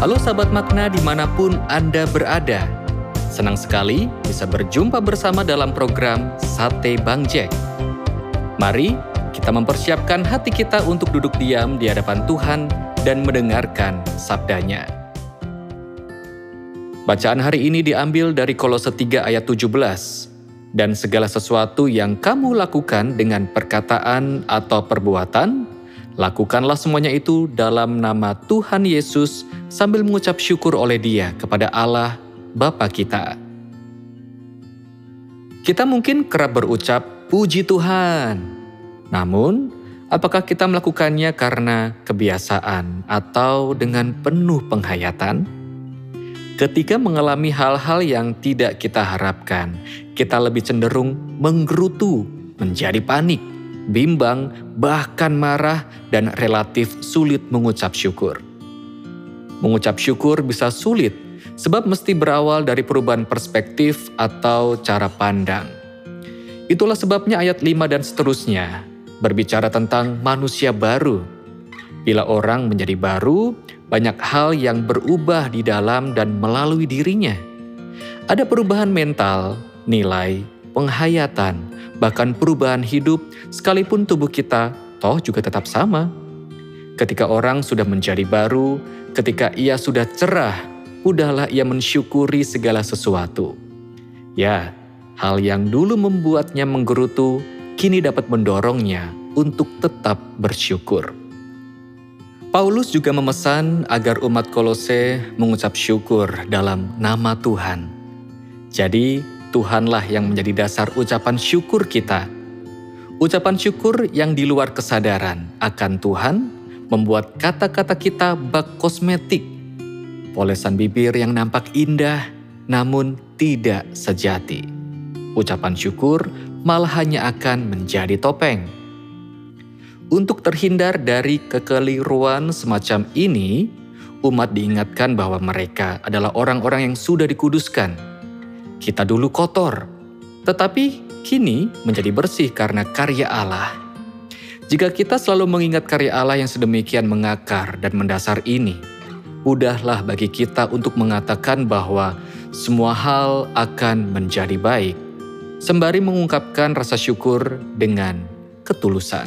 Halo sahabat makna di mana pun Anda berada. Senang sekali bisa berjumpa bersama dalam program Sate Bang Jack. Mari kita mempersiapkan hati kita untuk duduk diam di hadapan Tuhan dan mendengarkan sabdanya. Bacaan hari ini diambil dari Kolose 3 ayat 17. Dan segala sesuatu yang kamu lakukan dengan perkataan atau perbuatan, lakukanlah semuanya itu dalam nama Tuhan Yesus sambil mengucap syukur oleh dia kepada Allah Bapa kita. Kita mungkin kerap berucap, puji Tuhan. Namun, apakah kita melakukannya karena kebiasaan atau dengan penuh penghayatan? Ketika mengalami hal-hal yang tidak kita harapkan, kita lebih cenderung menggerutu, menjadi panik, bimbang, bahkan marah, dan relatif sulit mengucap syukur. Mengucap syukur bisa sulit sebab mesti berawal dari perubahan perspektif atau cara pandang. Itulah sebabnya ayat 5 dan seterusnya berbicara tentang manusia baru. Bila orang menjadi baru, banyak hal yang berubah di dalam dan melalui dirinya. Ada perubahan mental, nilai, penghayatan, bahkan perubahan hidup, sekalipun tubuh kita toh juga tetap sama. Ketika orang sudah menjadi baru, ketika ia sudah cerah, udahlah ia mensyukuri segala sesuatu. Ya, hal yang dulu membuatnya menggerutu, kini dapat mendorongnya untuk tetap bersyukur. Paulus juga memesan agar umat Kolose mengucap syukur dalam nama Tuhan. Jadi, Tuhanlah yang menjadi dasar ucapan syukur kita. Ucapan syukur yang di luar kesadaran akan Tuhan membuat kata-kata kita bak kosmetik. Polesan bibir yang nampak indah namun tidak sejati. Ucapan syukur malah hanya akan menjadi topeng untuk terhindar dari kekeliruan semacam ini, umat diingatkan bahwa mereka adalah orang-orang yang sudah dikuduskan. Kita dulu kotor, tetapi kini menjadi bersih karena karya Allah. Jika kita selalu mengingat karya Allah yang sedemikian mengakar dan mendasar ini, mudahlah bagi kita untuk mengatakan bahwa semua hal akan menjadi baik, sembari mengungkapkan rasa syukur dengan ketulusan.